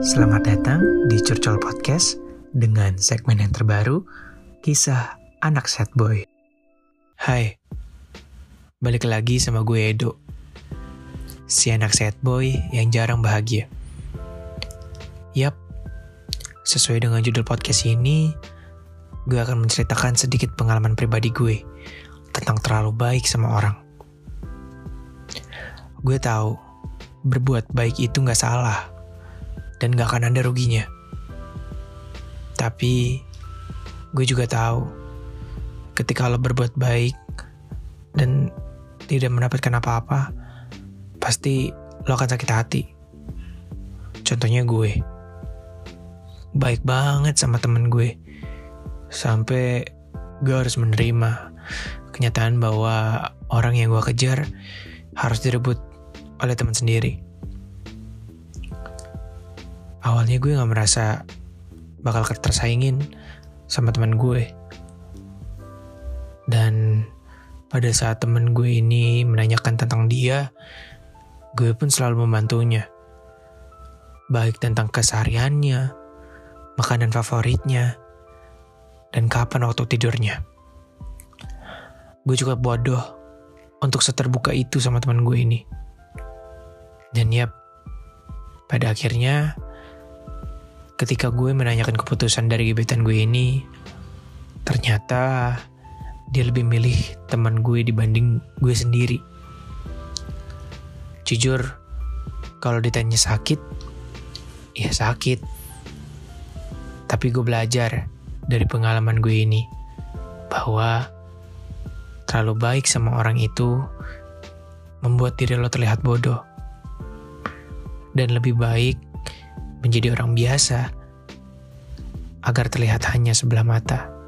Selamat datang di Curcol Podcast dengan segmen yang terbaru, kisah anak sad boy. Hai, balik lagi sama gue Edo. Si anak sad boy yang jarang bahagia. Yap, sesuai dengan judul podcast ini, gue akan menceritakan sedikit pengalaman pribadi gue tentang terlalu baik sama orang. Gue tahu, berbuat baik itu gak salah dan gak akan ada ruginya. Tapi gue juga tahu ketika lo berbuat baik dan tidak mendapatkan apa-apa, pasti lo akan sakit hati. Contohnya gue, baik banget sama temen gue, sampai gue harus menerima kenyataan bahwa orang yang gue kejar harus direbut oleh teman sendiri awalnya gue gak merasa bakal tersaingin sama teman gue. Dan pada saat temen gue ini menanyakan tentang dia, gue pun selalu membantunya. Baik tentang kesehariannya, makanan favoritnya, dan kapan waktu tidurnya. Gue juga bodoh untuk seterbuka itu sama teman gue ini. Dan yap, pada akhirnya ketika gue menanyakan keputusan dari gebetan gue ini, ternyata dia lebih milih teman gue dibanding gue sendiri. Jujur, kalau ditanya sakit, ya sakit. Tapi gue belajar dari pengalaman gue ini bahwa terlalu baik sama orang itu membuat diri lo terlihat bodoh. Dan lebih baik menjadi orang biasa agar terlihat hanya sebelah mata.